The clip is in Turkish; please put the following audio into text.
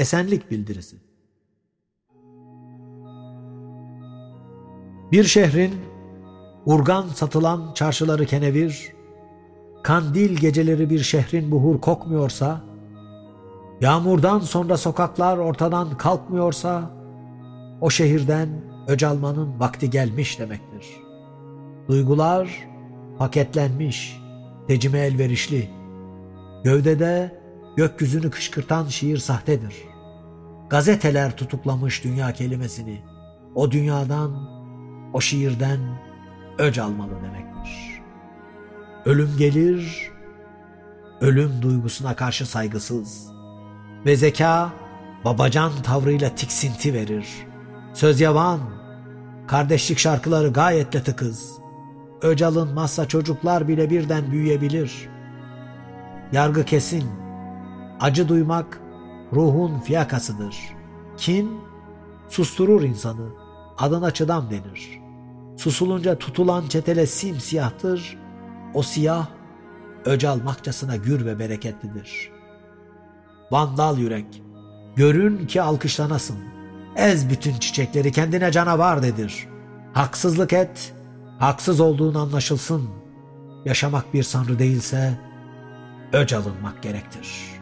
esenlik bildirisi. Bir şehrin urgan satılan çarşıları kenevir, kandil geceleri bir şehrin buhur kokmuyorsa, yağmurdan sonra sokaklar ortadan kalkmıyorsa, o şehirden öc almanın vakti gelmiş demektir. Duygular paketlenmiş, tecime elverişli. Gövdede gökyüzünü kışkırtan şiir sahtedir. Gazeteler tutuklamış dünya kelimesini. O dünyadan, o şiirden öc almalı demektir. Ölüm gelir, ölüm duygusuna karşı saygısız ve zeka babacan tavrıyla tiksinti verir. Söz yavan, kardeşlik şarkıları gayetle tıkız. Öc alınmazsa çocuklar bile birden büyüyebilir. Yargı kesin, acı duymak ruhun fiyakasıdır. Kin susturur insanı, adına çıdam denir. Susulunca tutulan çetele simsiyahtır, o siyah öc almakçasına gür ve bereketlidir. Vandal yürek, görün ki alkışlanasın. Ez bütün çiçekleri kendine canavar dedir. Haksızlık et, haksız olduğun anlaşılsın. Yaşamak bir sanrı değilse, öc alınmak gerektir.''